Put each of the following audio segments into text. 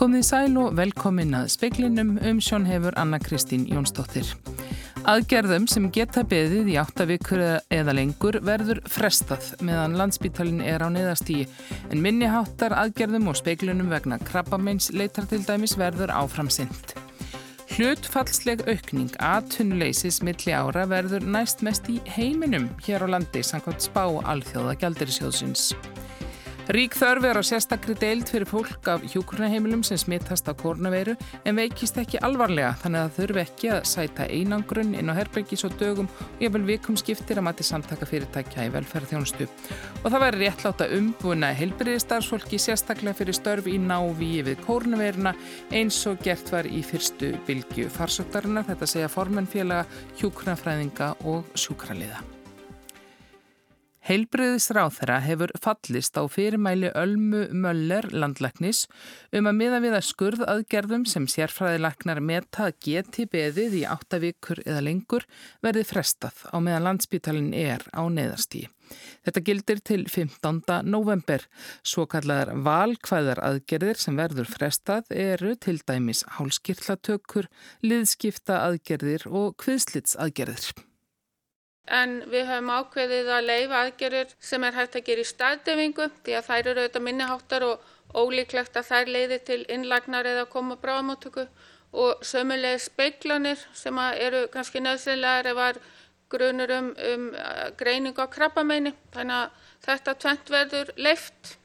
Komið í sæl og velkomin að speklinum um sjón hefur Anna Kristín Jónsdóttir. Aðgerðum sem geta beðið í áttavíkur eða lengur verður frestað meðan landsbítalinn er á neðastíi en minniháttar aðgerðum og speklunum vegna krabbameins leitar til dæmis verður áframsynt. Hlutfallsleg aukning aðtunuleysis milli ára verður næst mest í heiminum hér á landi samkvæmt spá alþjóða gældirisjóðsins. Rík þörf er á sérstakri deild fyrir fólk af hjókurnaheimilum sem smittast á kornaveiru en veikist ekki alvarlega þannig að þurfi ekki að sæta einangrunn inn á herbergis og dögum og ég vil vikum skiptir að mati samtaka fyrirtækja í velferðþjónustu. Og það væri réttlátt að umbúna heilbriði starfsfólki sérstaklega fyrir störf í návíi við kornaveiruna eins og gert var í fyrstu bylgu farsóttarina, þetta segja formennfélaga, hjókurnafræðinga og sjúkraliða. Heilbreyðisráþara hefur fallist á fyrirmæli Ölmu Möller landlæknis um að miða við að skurð aðgerðum sem sérfræðilagnar meta geti beðið í áttavíkur eða lengur verði frestað á meðan landsbítalinn er á neðarstíi. Þetta gildir til 15. november. Svo kallar valkvæðar aðgerðir sem verður frestað eru til dæmis hálskirtlatökur, liðskipta aðgerðir og kviðslits aðgerðir en við höfum ákveðið að leifa aðgerður sem er hægt að gera í staðdefingu því að þær eru auðvitað minniháttar og ólíklegt að þær leiði til innlagnar eða koma bráðamáttöku og sömulegir speiklanir sem eru kannski nöðsynlegar ef var grunur um, um greiningu á krabbameini. Þannig að þetta tvent verður leift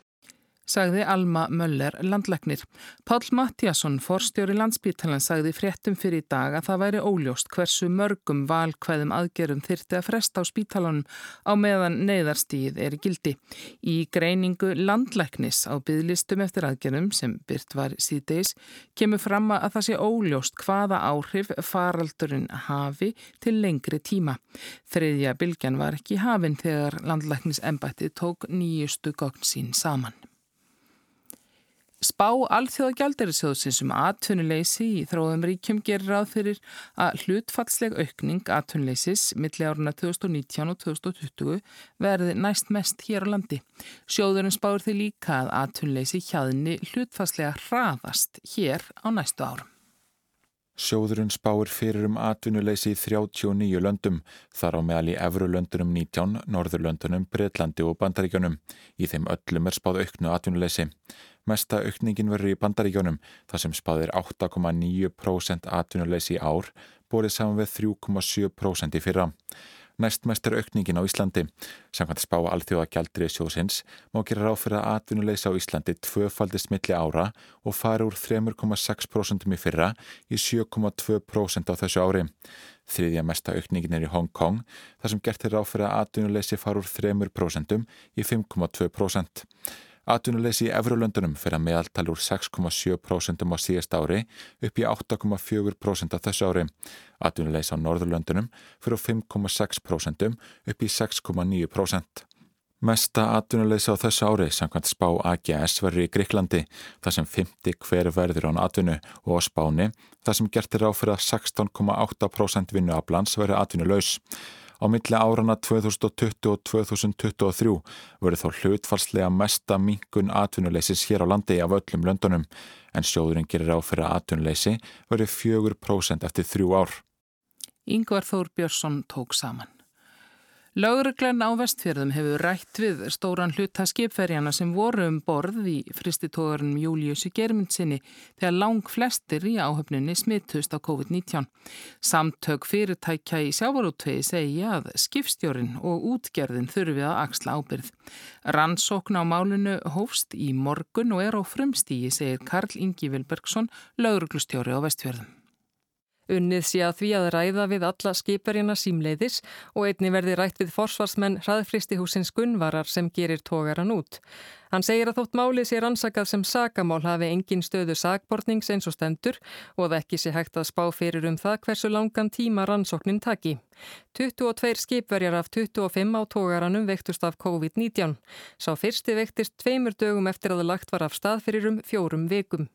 sagði Alma Möller landlegnir. Pál Mattiasson, forstjóri landsbítalan, sagði fréttum fyrir í dag að það væri óljóst hversu mörgum valkvæðum aðgerum þyrti að fresta á spítalanum á meðan neyðarstíð er gildi. Í greiningu landlegnis á bygglistum eftir aðgerum sem byrt var síðdeis kemur fram að það sé óljóst hvaða áhrif faraldurinn hafi til lengri tíma. Þriðja bylgjan var ekki hafinn þegar landlegnis embætti tók nýjustu gogn sín saman. Spá alþjóða gældarisjóðsins um atvinnuleysi í þróðum ríkjum gerir ráð fyrir að hlutfallsleg aukning atvinnuleysis milli áruna 2019 og 2020 verði næst mest hér á landi. Sjóðurinn spáur því líka að atvinnuleysi hjaðinni hlutfallslega hraðast hér á næstu árum. Sjóðurinn spáir fyrir um atvinnuleysi í 39 löndum, þar á meðal í Evrulöndunum 19, Norðurlöndunum, Breitlandi og Bandaríkjunum. Í þeim öllum er spáð auknu atvinnuleysi. Mesta aukningin verður í bandaríkjónum þar sem spáðir 8,9% atvinnuleysi í ár borið saman við 3,7% í fyrra. Næstmest er aukningin á Íslandi. Samkvæmt spá alþjóða gjaldrið sjóðsins má gera ráð fyrir að atvinnuleysi á Íslandi tvöfaldist milli ára og fari úr 3,6% í fyrra í 7,2% á þessu ári. Þriðja mesta aukningin er í Hong Kong þar sem gert er ráð fyrir að atvinnuleysi fari úr 3% í 5,2%. Atvinnuleysi í Evrulöndunum fyrir að meðaltali úr 6,7% á síðast ári upp í 8,4% á þessu ári. Atvinnuleysi á Norðurlöndunum fyrir 5,6% upp í 6,9%. Mesta atvinnuleysi á þessu ári samkvæmt spá AGS verður í Gríklandi þar sem 50 hver verður án atvinnu og á spáni þar sem gertir á fyrir að 16,8% vinnu af lands verður atvinnulegs. Á milli árana 2020 og 2023 verður þó hlutfalslega mesta minkun atvinnuleysis hér á landi af öllum löndunum en sjóðurinn gerir á fyrir að atvinnuleysi verður 4% eftir þrjú ár. Yngvar Þór Björnsson tók saman. Lauruglan á vestfjörðum hefur rætt við stóran hluta skipferjana sem voru um borð í fristitóðarinn Júliussi Germundsinni þegar lang flestir í áhöfninni smittust á COVID-19. Samtök fyrirtækja í sjávarútvegi segja að skipstjórin og útgerðin þurfi að axla ábyrð. Rannsókn á málunu hófst í morgun og er á frumstígi, segir Karl Ingi Vilbergsson, lauruglustjóri á vestfjörðum. Unnið sé að því að ræða við alla skiparjana símleiðis og einni verði rætt við forsvarsmenn hraðfristihúsins Gunnvarar sem gerir tógaran út. Hann segir að þótt málið sé rannsakað sem sakamál hafi engin stöðu sakbortnings eins og stendur og það ekki sé hægt að spá fyrir um það hversu langan tíma rannsóknin taki. 22 skipverjar af 25 á tógaranum veiktust af COVID-19. Sá fyrsti veiktist tveimur dögum eftir að það lagt var af stað fyrir um fjórum vikum.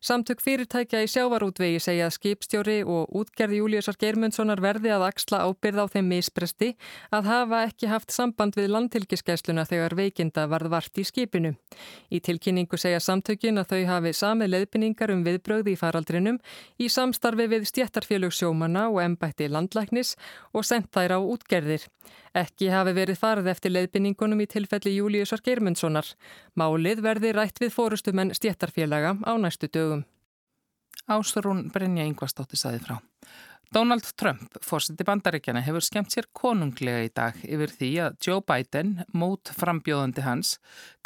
Samtök fyrirtækja í sjávarútvegi segja að skipstjóri og útgerði Júliusar Geirmundssonar verði að axla ábyrð á þeim mispresti að hafa ekki haft samband við landtilkiskeisluna þegar veikinda varð vart í skipinu. Í tilkynningu segja samtökin að þau hafi sami leðbynningar um viðbröði í faraldrinum í samstarfi við stjættarfélög sjómana og embætti landlæknis og sendt þær á útgerðir. Ekki hafi verið farið eftir leiðbynningunum í tilfelli Júliusar Geirmundssonar. Málið verði rætt við fórustumenn stjættarfélaga á næstu dögum. Ásrún Brynja Yngvastóttir saði frá. Donald Trump, fórseti bandaríkjana, hefur skemmt sér konunglega í dag yfir því að Joe Biden, mót frambjóðandi hans,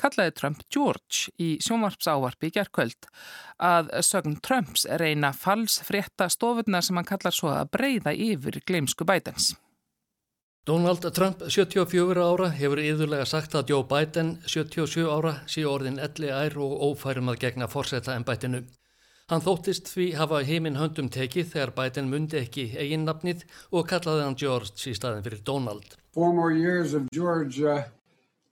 kallaði Trump George í sjónvarpsávarpi í gerðkvöld að sögn Trumps reyna fals frétta stofurnar sem hann kallar svo að breyða yfir gleimsku Bidens. Donald Trump, 74 ára, hefur yðurlega sagt að Joe Biden, 77 ára, sé orðin elli ær og ófærum að gegna forsetta ennbættinu. Hann þóttist því hafa heiminn höndum tekið þegar Biden mundi ekki eigin nafnið og kallaði hann George í staðin fyrir Donald. Four more years of George,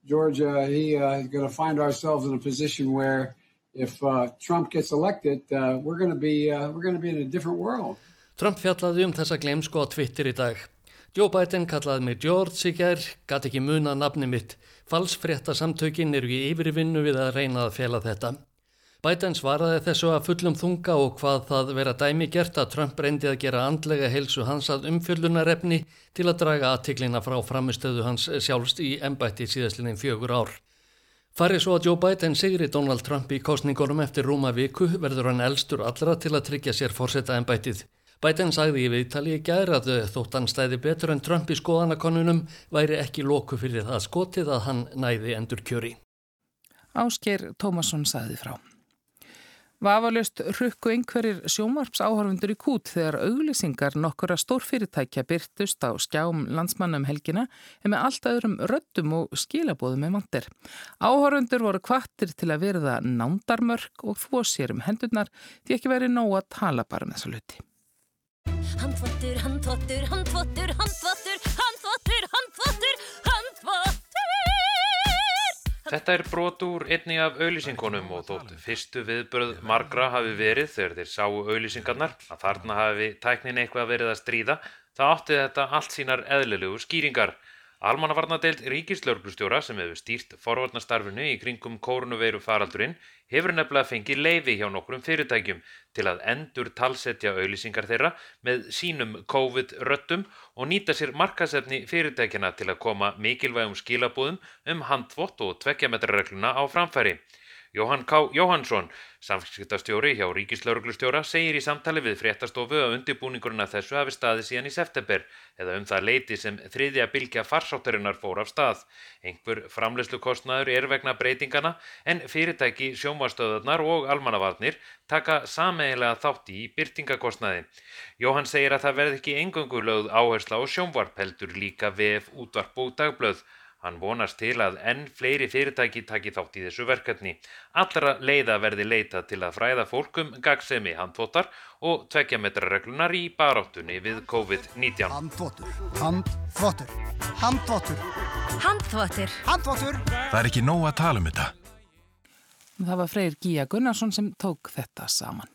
George uh, he uh, is going to find ourselves in a position where if uh, Trump gets elected, uh, we're going to be, uh, we're going to be in a different world. Trump fjallaði um þessa glemsko á Twitter í dag. Joe Biden kallaði mig George í gær, gæti ekki muna nafni mitt. Falsfrétta samtökin eru í yfirvinnu við að reyna að fjela þetta. Biden svaraði þessu að fullum þunga og hvað það vera dæmi gert að Trump reyndi að gera andlega heilsu hans að umfjöllunarefni til að draga aðtiklina frá framistöðu hans sjálfst í embætti síðastlinni fjögur ár. Farið svo að Joe Biden sigri Donald Trump í kostningunum eftir rúma viku verður hann elstur allra til að tryggja sér fórseta embættið. Biden sagði í viðtali í gæra að þótt hann stæði betur en Trump í skoðanakonunum væri ekki lóku fyrir það skotið að hann næði endur kjöri. Ásker Tómasson sagði frá. Vafalust rukku einhverjir sjómarpsáhörfundur í kút þegar auglýsingar nokkura stórfyrirtækja byrtust á skjám landsmannum helgina en með allt öðrum röttum og skilabóðum með vandir. Áhörfundur voru kvartir til að verða nándarmörk og þvó sér um hendurnar því ekki verið nóg að tala bara með þessu luti. Handvottur, handvottur, handvottur, handvottur, handvottur, Þetta er brot úr einni af auðlýsingunum og þótt fyrstu viðbröð margra hafi verið þegar þeir sáu auðlýsingarnar að þarna hafi tæknin eitthvað verið að stríða, það átti þetta allt sínar eðlilegu skýringar. Almannavarnadeild ríkislörglustjóra sem hefur stýrt forvarnastarfinu í kringum kórnuveiru faraldurinn hefur nefnilega fengið leifi hjá nokkrum fyrirtækjum til að endur talsetja auðlýsingar þeirra með sínum COVID-röttum og nýta sér markasefni fyrirtækjana til að koma mikilvægum skilabúðum um handvott og tvekkjametrarregluna á framfæri. Jóhann K. Jóhannsson, samfélagstjóri hjá Ríkislauruglustjóra, segir í samtali við fréttastofu að undirbúningurinn að þessu hafi staði síðan í september eða um það leiti sem þriðja bylgja farsáttarinnar fór af stað. Einhver framleyslukostnaður er vegna breytingana en fyrirtæki sjómastöðarnar og almannavarnir taka sameigilega þátt í byrtingakostnaði. Jóhann segir að það verð ekki engöngu lögð áhersla á sjónvarp heldur líka vef útvarp og dagblöð. Hann vonast til að enn fleiri fyrirtæki taki þátt í þessu verkefni. Allra leiða verði leita til að fræða fólkum gagsemi handfótar og tvekkjametrarreglunar í baráttunni við COVID-19. Handfótur, handfótur, handfótur, Handvottur. handfótur. Það er ekki nóg að tala um þetta. Það var Freyr Gíja Gunnarsson sem tók þetta saman.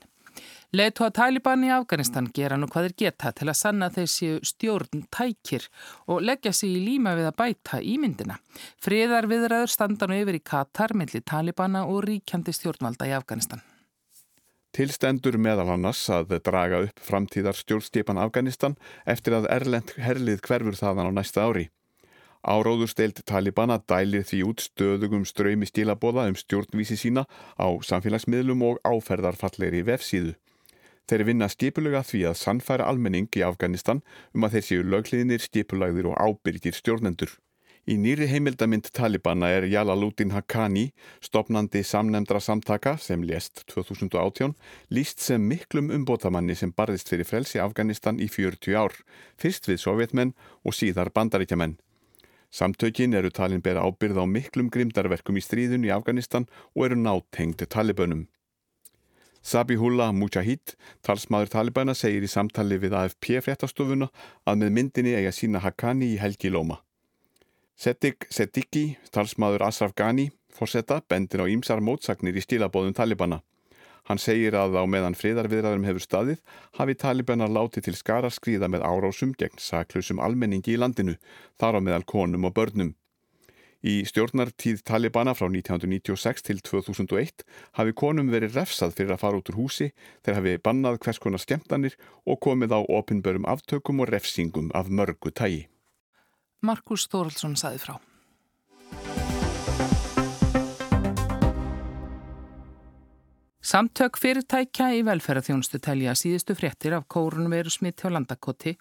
Leitu að Taliban í Afganistan gera nú hvað þeir geta til að sanna þessi stjórn tækir og leggja sig í líma við að bæta ímyndina. Friðar viðræður standa nú yfir í Katar millir Talibana og ríkjandi stjórnvalda í Afganistan. Tilstendur meðal annars að draga upp framtíðar stjórnstjepan Afganistan eftir að Erlend herlið hverfur þaðan á næsta ári. Áróðusteild Talibana dælir því út stöðugum ströymi stílabóða um stjórnvísi sína á samfélagsmiðlum og áferðarfalleri vefsíðu. Þeir vinna skipulega því að sannfæra almenning í Afganistan um að þeir séu lögliðinir, skipulagðir og ábyrgir stjórnendur. Í nýri heimildamind Talibana er Jalaluddin Haqqani, stopnandi samnemndra samtaka sem lést 2018, líst sem miklum umbótamanni sem barðist fyrir frelsi Afganistan í 40 ár, fyrst við sovjetmenn og síðar bandaríkjamenn. Samtökin eru talin bera ábyrð á miklum grimdarverkum í stríðun í Afganistan og eru nátengd talibönum. Sabihullah Mujahid, talsmaður Talibana, segir í samtali við AFP fréttastofuna að með myndinni eiga sína Haqqani í helgi lóma. Sedik Sediki, talsmaður Asraf Ghani, fórsetta, bendir á ímsar mótsagnir í stílabóðum Talibana. Hann segir að á meðan friðarviðræðum hefur staðið hafi talibanar látið til skara skrýða með árásum gegn saklusum almenningi í landinu, þar á meðal konum og börnum. Í stjórnartíð Talibana frá 1996 til 2001 hafi konum verið refsað fyrir að fara út úr húsi þegar hafi bannað hvers konar skemmtanir og komið á opinbörum aftökum og refsingum af mörgu tægi. Markus Þóraldsson saði frá. Samtök fyrirtækja í velferðarþjónustu telja síðustu fréttir af kórunveru smitt hjá landakoti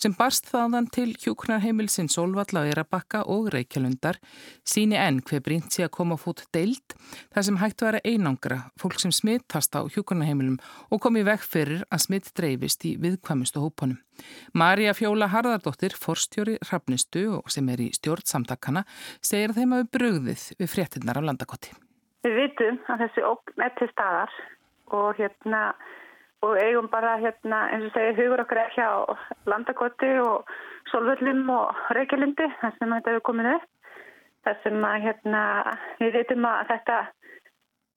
sem barst þaðan til hjúknarheimilsinn Solvalla og Erabakka og Reykjalundar síni enn hver brínt sé að koma fót deild þar sem hægt var að einangra fólk sem smittast á hjúknarheimilum og komi vekk fyrir að smitt dreifist í viðkvæmustu hópunum. Marja Fjóla Harðardóttir, forstjóri Hrafnistu og sem er í stjórnsamtakana, segir að þeim hafi brugðið við fréttinnar af landakoti. Við vitum að þessi ógn er til staðar og hérna og eigum bara hérna eins og segja hugur okkar ekki á landakoti og solvöllum og reykjalindi þar sem þetta hefur komið upp. Þar sem að hérna við vitum að þetta,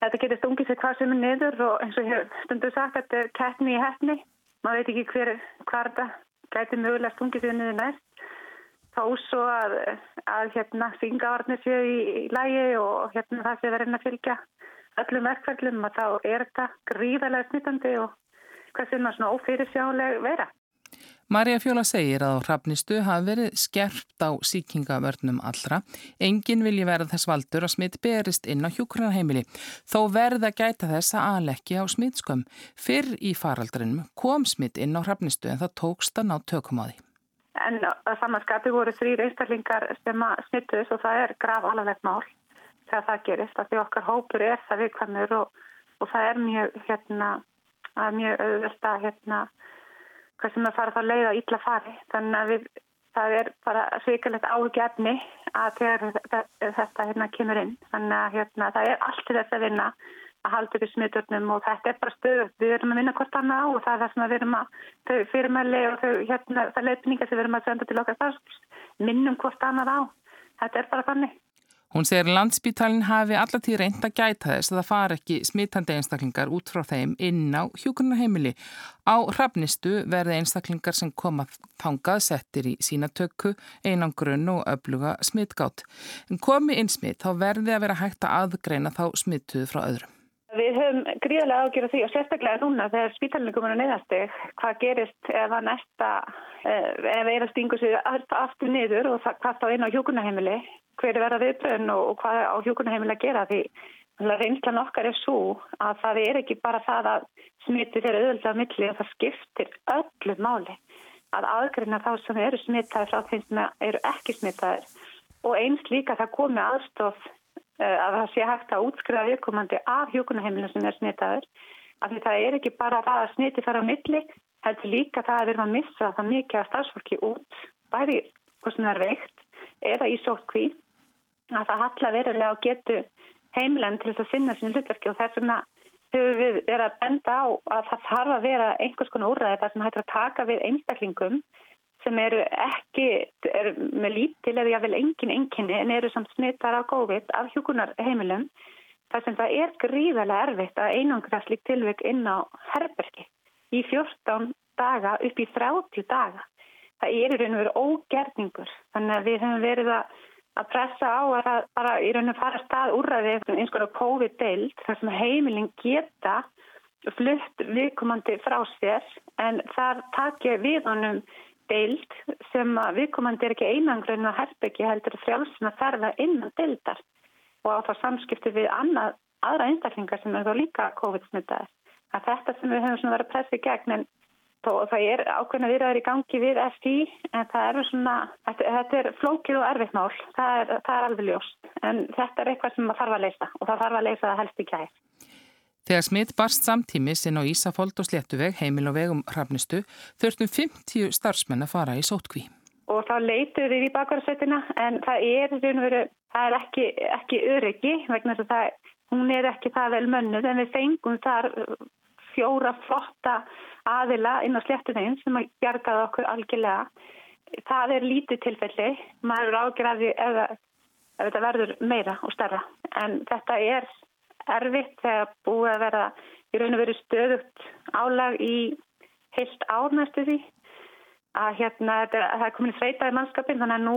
þetta getur stungið sér hvað sem er niður og eins og hér stundu sagt þetta er kettni í hefni. Man veit ekki hver, hvar þetta gæti mögulega stungið sér niður næst þó svo að, að hérna syngavarnir séu í, í lægi og hérna það sé verið að fylgja öllum verkfællum og þá er þetta gríðarlega smittandi og hvað sem er svona ófyrirsjáleg vera. Marja Fjóla segir að hrafnistu hafi verið skerpt á síkingavörnum allra. Engin vilji verða þess valdur að smitt berist inn á hjúkrunarheimili. Þó verða gæta þess að alekki á smittskömm. Fyrr í faraldrinum kom smitt inn á hrafnistu en það tókst að ná tökum á því. En að samanskapi voru þrýr einstaklingar sem að smittuðs og það er graf alveg mál þegar það gerist. Því okkar hópur er það viðkvæmur og, og það er mjög, hérna, mjög auðvöld að hérna, hvað sem að fara þá leið á ítla fari. Þannig að við, það er bara svikalegt áhugjefni að þegar þetta hérna, kemur inn. Þannig að hérna, það er allt til þess að vinna að halda upp í smitturnum og þetta er bara stöð við erum að vinna hvort annað á og það er það sem við erum að fyrirmæli og þau hérna það leifningar sem við erum að senda til okkar starfs minnum hvort annað á þetta er bara þannig Hún segir landsbítalinn hafi allatíð reynd að gæta þess að það far ekki smittandi einstaklingar út frá þeim inn á hjúkunarheimili. Á hrafnistu verði einstaklingar sem koma þangað settir í sína tökku, einangrunn og öfluga smittgátt. En komi inn smitt þá verði að vera hægt að aðgreina þá smittuð frá öðrum. Við höfum gríðarlega ágjörð því og sérstaklega núna þegar spítalinn komur að neðastig hvað gerist ef að næsta, ef eira stingur sig aftur niður og hvað þá inn á hjókunarheimili, hver er verða viðbröðin og, hvað á hjókunarheimili að gera? Því reynslan okkar er svo að það er ekki bara það að smittir er auðvitað að milli og það skiptir öllu máli að aðgreina þá sem eru smittaðir frá þeim sem eru ekki smittaðir og eins líka það komi aðstof Eh, að það sé hægt að útskriða viðkomandi af hjókunaheimilinu sem er snitaður af því það er ekki bara það að sniti fara á milli, heldur líka það að við erum að missa það mikið af starfsfólki út bæri hvort sem það er veikt eða í sótkví að það halla verulega og getu heimilegn til þess að sinna sín hlutverki og þess vegna höfum við verið að benda á að það þarf að vera einhvers konar úrræði þar sem hættir að taka við einstaklingum sem eru ekki er með lítil eða jáfnvel engin enginni en eru samt smittar á COVID af hjókunarheimilum þar sem það er gríðarlega erfitt að einangra slik tilvik inn á herbergi í 14 daga upp í 30 daga. Það er í raun og veru ógerningur þannig að við hefum verið að, pressa á að það bara í raun og fara stað úrraði eftir eins konar COVID-deild þar sem heimilin geta flutt viðkomandi frá sér en þar takja við honum deild sem að viðkomandi er ekki einangrun að herbyggi heldur frjálsum að ferða innan deildar og á þá samskipti við annað, aðra einstaklingar sem er þá líka COVID-smittaðir. Þetta sem við hefum verið að pressa í gegn en þó, það er ákveðna viðraður í gangi við FT en er svona, þetta, er flókið og erfitt mál, það er, það er alveg ljóst en þetta er eitthvað sem maður þarf að leysa og það þarf að leysa það helst í kæð. Þegar smitt barst samtímis inn á Ísafold og Sléttuveg, heimil og vegum hrafnistu, þurftum 50 starfsmenn að fara í sótkví. Og þá leituð við í bakvarsveitina en það er, veru, það er ekki, ekki öryggi vegna þess að það, hún er ekki það vel mönnuð en við fengum þar fjóra flotta aðila inn á Sléttuvegin sem að bjargaði okkur algjörlega. Það er lítið tilfelli, maður ágjörði ef, ef þetta verður meira og starra en þetta er erfitt þegar búið að vera í raun og veru stöðugt álag í heilt ár næstu því að hérna það er komin þreita í mannskapin þannig að nú,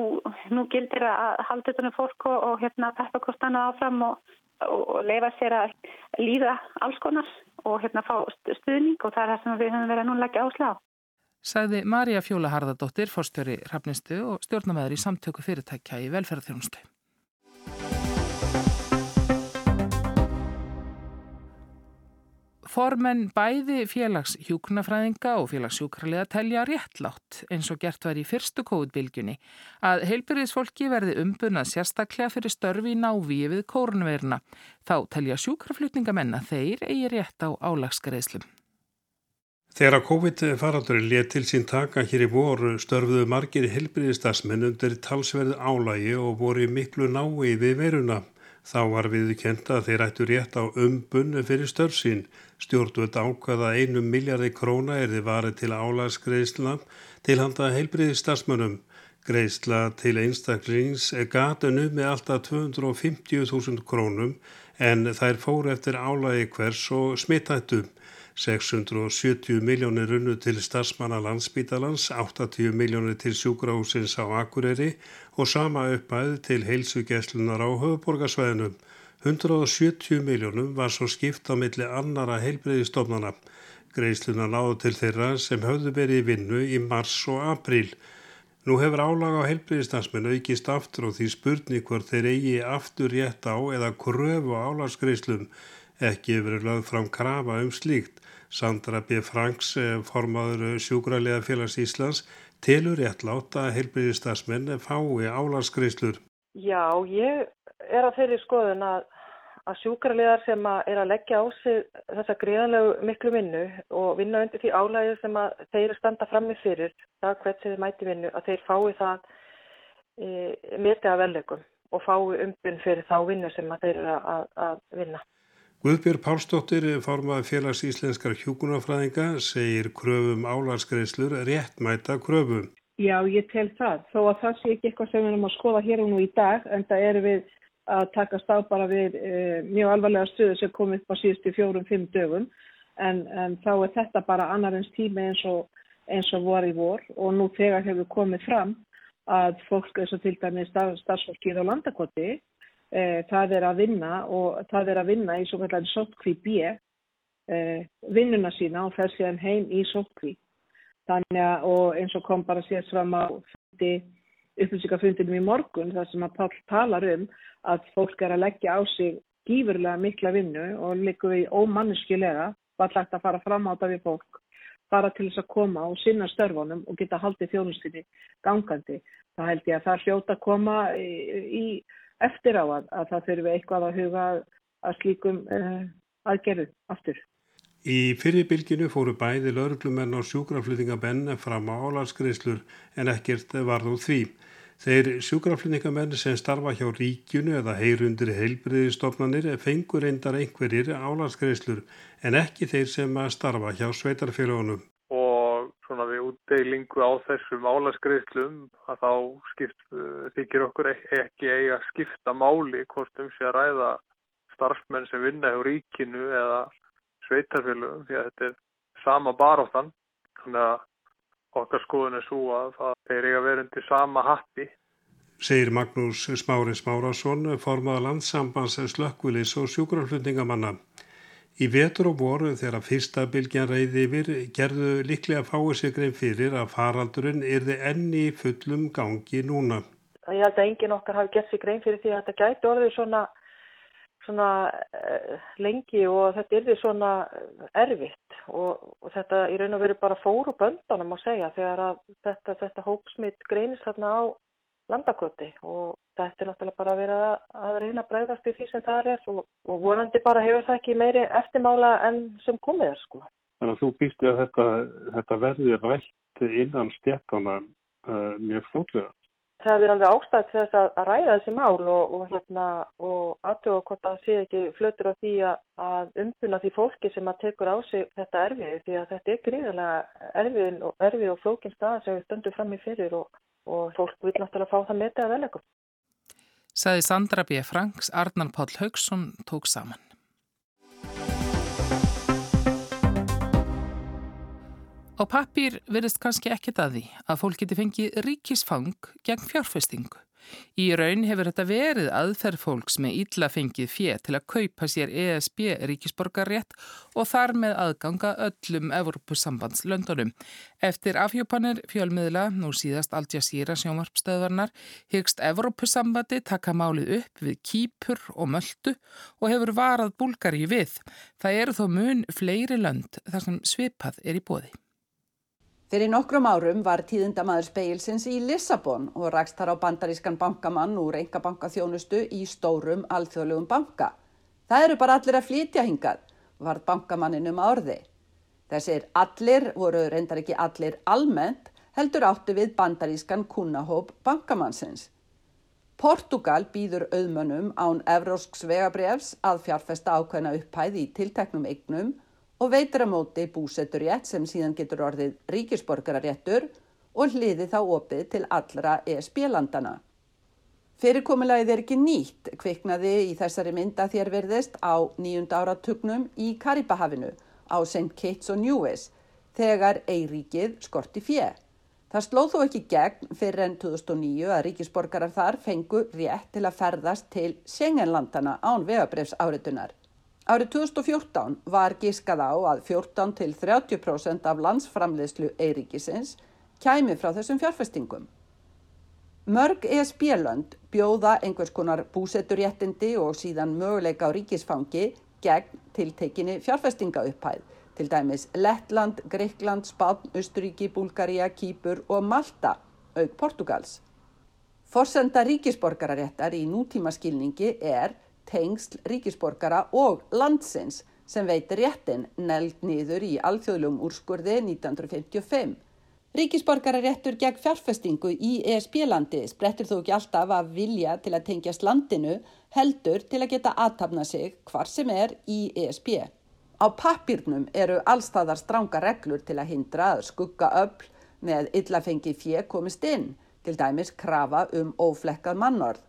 nú gildir að halda þetta með fólk og, og hérna peppa hvort annað áfram og, og, og leifa sér að líða alls konar og hérna fá stuðning og það er það sem við höfum verið að núna leggja áslá. Sagði Marja Fjóla Harðardóttir, fórstjóri Hrafnistu og stjórnamaður í samtöku fyrirtækja í velferðarþjónustu. Formenn bæði félagshjúknafræðinga og félagshjúkraliða telja réttlátt eins og gert var í fyrstu kóðbilgjunni að heilbyrðisfólki verði umbunað sérstaklega fyrir störfi í návíi við kórnverna. Þá telja sjúkraflutningamenn að þeir eigi rétt á álagsgreðslum. Þegar að COVID-farandurinn let til sín taka hér í voru störfuðu margir heilbyrðistasmenn undir talsverðu álægi og voru miklu návi við veruna. Þá var viðkent að þeir ættu rétt á umbunnu fyrir störfsín. Stjórnvöld ákvaða einum miljardi króna er þið varið til álagsgreisla til handa heilbriði stafsmönum. Greisla til einstaklings gatinu með alltaf 250.000 krónum en þær fór eftir álagi hvers og smittættum. 670 miljónir runnu til starfsmanna landsbítalans, 80 miljónir til sjúkrahúsins á Akureyri og sama uppæð til heilsugeslunar á höfuborgarsvæðinum. 170 miljónum var svo skipt á milli annara heilbreyðistofnana. Greiðsluna náðu til þeirra sem höfðu verið í vinnu í mars og april. Nú hefur álaga á heilbreyðistansmenn aukist aftur og því spurning hvort þeir eigi aftur rétt á eða kröfu álagsgreiðslum ekki verið lögð fram krafa um slíkt. Sandra B. Franks, eh, formadur sjúkraliða félags Íslands, telur réttlátt að heilbyrðistasmenn fái álarskreislur. Já, ég er að þeirri skoðun að, að sjúkraliðar sem að er að leggja á sig þessa greiðanlegu miklu vinnu og vinna undir því álægið sem að þeir standa fram með fyrir, það hvert sem þeir mæti vinnu, að þeir fái það e, metið af vellegum og fái umbyrn fyrir þá vinnu sem að þeir eru að, að vinna. Guðbjörg Pálsdóttir, formaði félags íslenskar hjúkunarfræðinga, segir kröfum álarsgreislur réttmæta kröfum. Já, ég tel það. Þó að það sé ekki eitthvað sem við erum að skoða hér og nú í dag, en það eru við að takast á bara við e, mjög alvarlega stöðu sem kom upp á síðustu fjórum-fimm dögum, en, en þá er þetta bara annar eins tími eins og, eins og var í vor og nú þegar hefur komið fram að fólk eins og til dæmi starfsfólkið á landakoti e, það er að vinna og það er að vinna í svo kallar sótkví B e, vinnuna sína og fer síðan heim í sótkví þannig að og eins og kom bara síðan fram á upplýsingafundinum í morgun þar sem að Pál talar um að fólk er að leggja á sig gífurlega mikla vinnu og líka við ómanniskilega var hlægt að fara fram á það við fólk bara til þess að koma og sinna störfunum og geta haldið þjónustinni gangandi. Það held ég að það hljóta að koma í, í eftir á að, að það við eitthvað að huga að slíkum uh, aðgerðu aftur. Í fyrirbylginu fóru bæði lauruglumenn og sjúkraflutningabenn fram á álarskreislur en ekkert var þó því. Þeir sjúkraflutningamenn sem starfa hjá ríkjunu eða heyrundir heilbriðistofnanir fengur reyndar einhverjir álarskreislur en ekki þeir sem starfa hjá sveitarfélagunum svona við útdeilingu á þessum álaskreiðslum að þá skipt, uh, þykir okkur ekki eiga skipta máli hvort um sé að ræða starfsmenn sem vinna hjá ríkinu eða sveitarfélögum því að þetta er sama baróttan þannig að okkar skoðun er svo að það er eiga verið undir sama hatti. Segir Magnús Smári Smárasson formaða landsambands slökkvilis og sjúkraflutningamanna Í vetur og voru þegar fyrsta bylgjan reyði yfir gerðu líklega fáið sig grein fyrir að faraldurinn yrði enni fullum gangi núna. Ég held að engin okkar hafi gett sig grein fyrir því að þetta gæti orðið svona, svona uh, lengi og þetta yrði svona erfitt og, og þetta í raun og veru bara fóru böndanum að segja þegar að þetta, þetta hópsmitt greinist þarna á landakoti og þetta er náttúrulega bara að vera að reyna að bregðast í því sem það er og, og vonandi bara hefur það ekki meiri eftirmála enn sem komið er sko. Þannig að þú býstu að þetta, þetta verði rætt innan stjættana uh, mjög flótlega. Það er alveg ástætt þess að ræða þessi mál og, og, hérna, og aðtöfa hvort það sé ekki flötur á því að umbuna því fólki sem að tekur á sig þetta erfið því að þetta er gríðilega erfið og, erfið og flókin stað sem við stöndum fram í fyrir og og fólk vil náttúrulega fá það metið að velegum. Saði Sandra B. Franks, Arnar Páll Haugsson tók saman. Á pappir verðist kannski ekkit að því að fólk geti fengið ríkisfang gegn fjárfestingu. Í raun hefur þetta verið aðferð fólks með ítla fengið fjö til að kaupa sér ESB ríkisborgarrétt og þar með aðganga öllum Evropasambandslöndunum. Eftir afhjópanir fjölmiðla, nú síðast Al Jazeera sjómarpstöðvarnar, hyggst Evropasambandi taka málið upp við Kýpur og Möldu og hefur varað Búlgari við. Það eru þó mun fleiri lönd þar sem svipað er í bóði. Fyrir nokkrum árum var tíðindamaður speilsins í Lissabon og rakst þar á bandarískan bankamann úr engabanka þjónustu í stórum alþjóðlegum banka. Það eru bara allir að flytja hingað, var bankamanninum orði. Þessir allir voru reyndar ekki allir almennt, heldur átti við bandarískan kunnahóp bankamannsins. Portugal býður auðmönnum án Evrósks vegabrefs að fjárfesta ákveðna upphæði í tilteknum eignum og veitur að móti búsetturétt sem síðan getur orðið ríkisborgararéttur og hliði þá opið til allra ESB-landana. Fyrirkomulagið er ekki nýtt, kviknaði í þessari mynda þér verðist á nýjunda áratugnum í Karibahafinu á St. Kitts og Nevis þegar Eiríkið skorti fjö. Það slóð þó ekki gegn fyrir enn 2009 að ríkisborgarar þar fengu rétt til að ferðast til Sengenlandana án vegabrefs áritunar. Árið 2014 var gískað á að 14 til 30% af landsframleyslu Eiríkisins kæmi frá þessum fjárfestingum. Mörg ESB-lönd bjóða einhvers konar búsetturréttindi og síðan möguleika á ríkisfangi gegn tiltekinni fjárfestingaupphæð, til dæmis Lettland, Greikland, Spán, Östuríki, Búlgaria, Kýpur og Malta, auk Portugals. Forsenda ríkisborgararéttar í nútíma skilningi er tengsl ríkisborgara og landsins sem veitir réttin neld nýður í alþjóðlum úrskurði 1955. Ríkisborgararéttur gegn fjárfestingu í ESB-landi sprettir þó ekki alltaf að vilja til að tengjast landinu heldur til að geta aðtapna sig hvar sem er í ESB. Á pappirnum eru allstaðar stránga reglur til að hindra að skugga öll með illafengi fjö komist inn, til dæmis krafa um óflekkað mannorð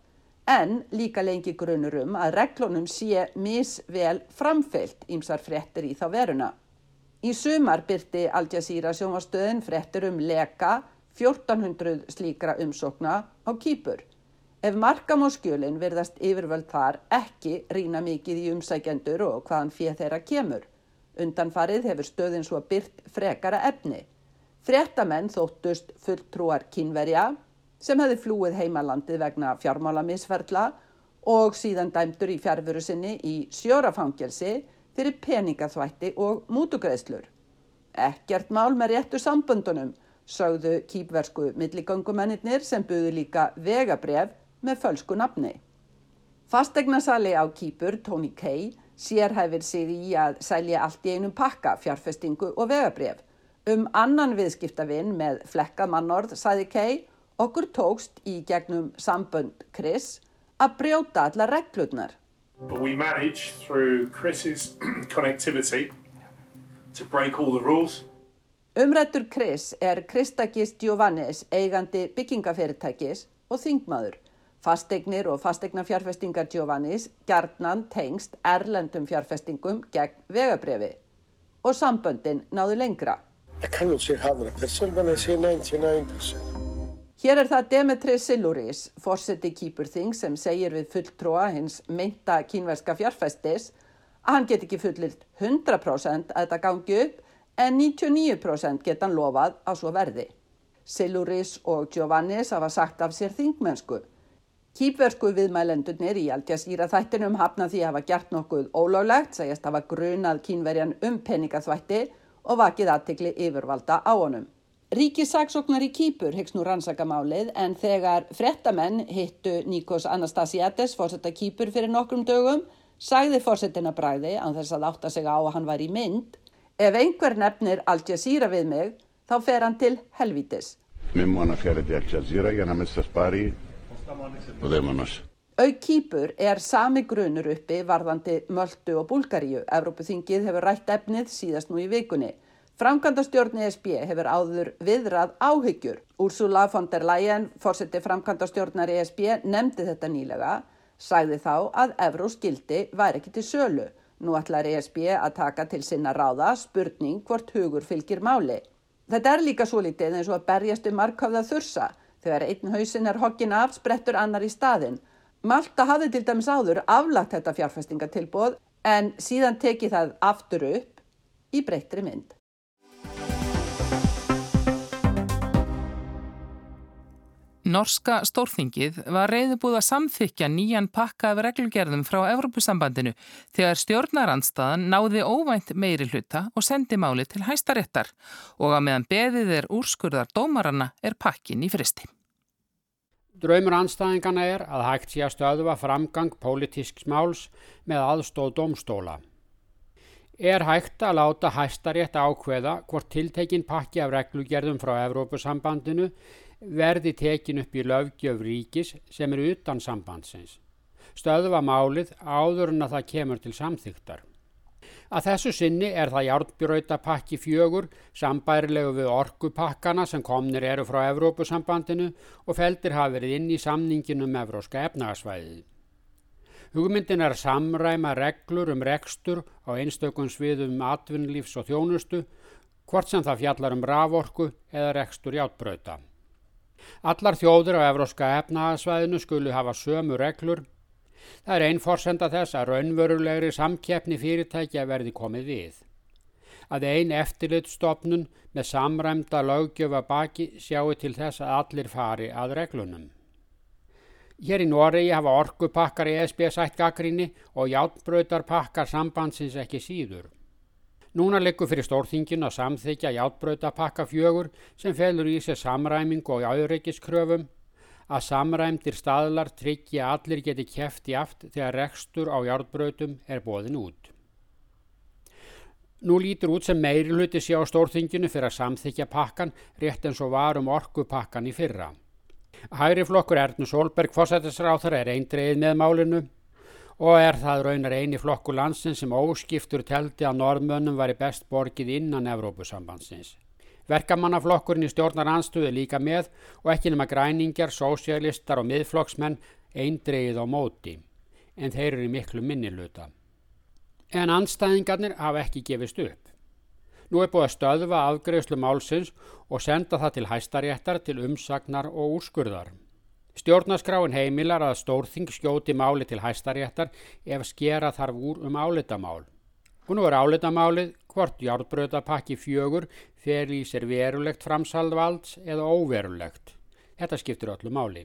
en líka lengi grunur um að reglunum sé misvel framfyllt ímsar frettir í þá veruna. Í sumar byrti Al Jazeera sjónvastöðin frettir um leka 1400 slíkra umsókna á kýpur. Ef markam á skjölinn verðast yfirvöld þar ekki rína mikið í umsækjendur og hvaðan fér þeirra kemur. Undanfarið hefur stöðin svo byrt frekara efni. Frettamenn þóttust fulltrúar kínverja sem hefði flúið heimalandið vegna fjármálamisferðla og síðan dæmdur í fjárfuru sinni í sjórafangelsi fyrir peningaþvætti og mútugreðslur. Ekkert mál með réttu sambundunum, sögðu kýpversku milligöngumennir sem buðu líka vegabref með fölsku nafni. Fastegnasali á kýpur, Tony Kay, sérhæfir sig í að selja allt í einum pakka fjárfestingu og vegabref. Um annan viðskiptavinn með flekkað mannorð, sæði Kay, Okkur tókst í gegnum sambönd Chris að brjóta alla reglurnar. We managed through Chris's connectivity to break all the rules. Umrættur Chris er Kristakis Giovannis eigandi byggingafyrirtækis og þingmaður. Fasteignir og fasteignafjárfestingar Giovannis gerðnan tengst erlendum fjárfestingum gegn vegabrefi og samböndin náðu lengra. I cannot say 100% but I say 99%. Hér er það Demetri Siluris, fórseti Kýpurþing sem segir við fulltróa hins meinta kínverska fjárfestis að hann get ekki fullilt 100% að þetta gangi upp en 99% geta hann lofað á svo verði. Siluris og Giovannis hafa sagt af sér þingmennsku. Kýpversku viðmælendurnir í Aldjasíra þættinum hafna því að hafa gert nokkuð ólöglegt, segjast hafa grunað kínverjan um peningaþvætti og vakið aðtikli yfirvalda á honum. Ríkisaksóknar í Kýpur hyggst nú rannsakamálið en þegar frettamenn hittu Nikos Anastasiades fórsetta Kýpur fyrir nokkrum dögum sagði fórsettina bræði án þess að átta sig á að hann var í mynd Ef einhver nefnir Al Jazeera við mig þá fer hann til helvitis. Au Kýpur er sami grunur uppi varðandi Möldu og Búlgaríu. Evrópuþingið hefur rætt efnið síðast nú í vikunni. Framkvæmdastjórn ESB hefur áður viðrað áhyggjur. Úrsula von der Leyen, fórseti framkvæmdastjórnar ESB, nefndi þetta nýlega, sagði þá að Evrós gildi væri ekki til sölu. Nú ætlar ESB að taka til sinna ráða spurning hvort hugur fylgir máli. Þetta er líka svo litið eins og að berjast um markhafða þursa. Þegar einn hausin er hokkin af, sprettur annar í staðin. Malta hafði til dæmis áður aflagt þetta fjárfestingatilbóð en síðan teki það aftur upp í breyttri mynd. Norska stórþingið var reyðubúð að samþykja nýjan pakka af reglugerðum frá Evrópusambandinu þegar stjórnarandstaðan náði óvænt meiri hluta og sendi máli til hæstaréttar og að meðan beðið er úrskurðar dómarana er pakkin í fristi. Draumur anstæðingana er að hægt sé að stöðuva framgang pólitísks máls með aðstóð domstóla. Er hægt að láta hæstarétt ákveða hvort tiltekin pakki af reglugerðum frá Evrópusambandinu verði tekin upp í löfgjöf ríkis sem eru utan sambandsins. Stöðva málið áður en að það kemur til samþyktar. Að þessu sinni er það járnbjörauta fjögur sambærilegu við orkupakkana sem komnir eru frá Evrópusambandinu og feldir hafa verið inn í samninginu um Evróska efnagasvæðið. Hugmyndin er að samræma reglur um rekstur á einstökum sviðum atvinnlífs og þjónustu, hvort sem það fjallar um raforku eða rekstur játbrauta. Allar þjóður á evróska efnaðasvæðinu skulu hafa sömu reglur. Það er einn forsenda þess að raunverulegri samkeppni fyrirtækja verði komið við. Að einn eftirlitstofnun með samræmda lögjöfa baki sjáu til þess að allir fari að reglunum. Hér í Noregi hafa orkupakkar í ESB sætt gaggrinni og játbröytarpakkar sambandsins ekki síður. Núna likur fyrir stórþingin að samþykja játbröðapakka fjögur sem felur í sig samræmingu og áreikiskröfum að samræmdir staðlar tryggja að allir geti kæft í aft þegar rekstur á játbröðum er bóðin út. Nú lítur út sem meiri hluti sé á stórþinginu fyrir að samþykja pakkan rétt eins og varum orkupakkan í fyrra. Hæri flokkur Ernur Solberg fósættisráþar er eindreið með málinu og er það raunar eini flokku landsin sem óskiptur teldi að norðmönnum væri best borgið innan Evrópusambandsins. Verkamannaflokkurinn í stjórnar anstuði líka með og ekki nema græningjar, sósialistar og miðflokksmenn eindreið á móti, en þeir eru miklu minniluta. En anstæðingarnir hafa ekki gefist upp. Nú er búið að stöðva afgreðslu málsins og senda það til hæstaréttar til umsagnar og úrskurðar. Stjórnaskráin heimilar að stórþing skjóti máli til hæstaréttar ef skera þarf úr um álitamál. Og nú er álitamálið hvort járbröðapakki fjögur fer í sér verulegt framsaldvalds eða óverulegt. Þetta skiptir öllu máli.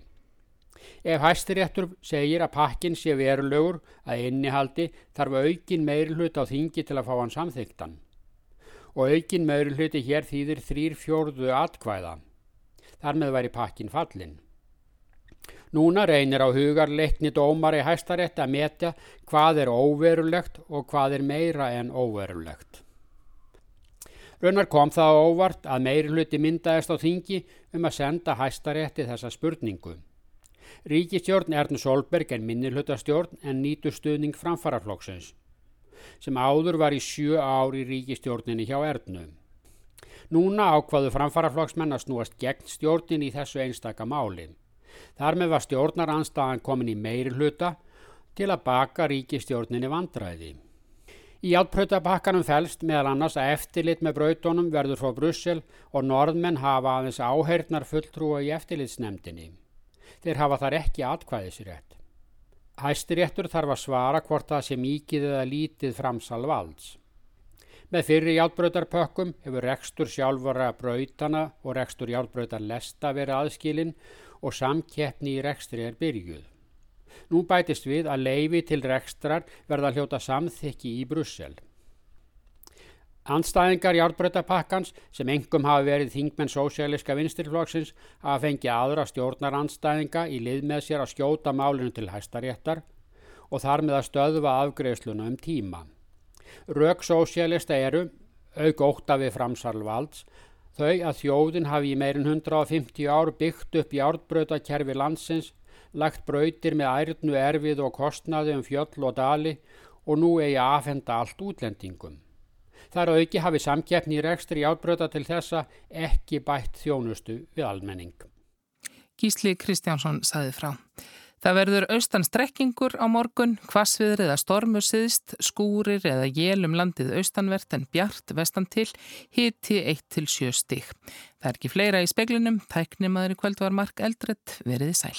Ef hæstiréttur segir að pakkin sé verulegur að innihaldi þarf aukin meiri hlut á þingi til að fá hann samþyktan. Og aukin meiri hluti hér þýðir þrýr fjórðu atkvæða. Þar með væri pakkin fallin. Núna reynir á hugar leikni dómar í hæstarétti að metja hvað er óverulegt og hvað er meira en óverulegt. Raunar kom það óvart að meiri hluti myndaðist á þingi um að senda hæstarétti þessa spurningu. Ríkistjórn Ernu Solberg er minnilhutastjórn en nýtu stuðning framfaraflokksins sem áður var í sjö ári ríkistjórninni hjá Ernu. Núna ákvaðu framfaraflokksmenn að snúast gegn stjórnin í þessu einstaka máli. Þar með var stjórnaranstaðan komin í meiri hluta til að baka ríkistjórninni vandræði. Í átpröytabakkanum fælst meðal annars að eftirlit með brautónum verður frá Brussel og norðmenn hafa aðeins áheirnar fulltrúa í eftirlitsnemdini. Þeir hafa þar ekki atkvæðisrétt. Hæstiréttur þarf að svara hvort það sé mikið eða lítið framsal valds. Með fyrir játbröytarpökkum hefur rekstur sjálfvara brautana og rekstur játbröytar lesta verið aðskilinn og samkeppni í rekstri er byrjuð. Nú bætist við að leifi til rekstrar verða hljóta samþykki í Brussel. Anstæðingar járbrötapakkans sem engum hafi verið þingmenn sósialiska vinstirflokksins hafa fengið aðra stjórnaranstæðinga í lið með sér að skjóta málinu til hæstaréttar og þar með að stöðva afgreðsluna um tíma. Rök sósialista eru, auk óta við framsarlvalds, Þau að þjóðin hafi í meirin 150 ár byggt upp í ártbrötakerfi landsins, lagt brautir með ærnu erfið og kostnaði um fjöll og dali og nú eigi að afhenda allt útlendingum. Þar auki hafi samkeppni í rekstri ártbröta til þessa ekki bætt þjónustu við almenning. Gísli Kristjánsson saði frá. Það verður austan strekkingur á morgun, hvasviður eða stormur siðst, skúrir eða jélum landið austanvert en bjart vestan til, hiti 1-7 stig. Það er ekki fleira í speklinum, tæknimaður í kvöld var Mark Eldredd, veriði sæl.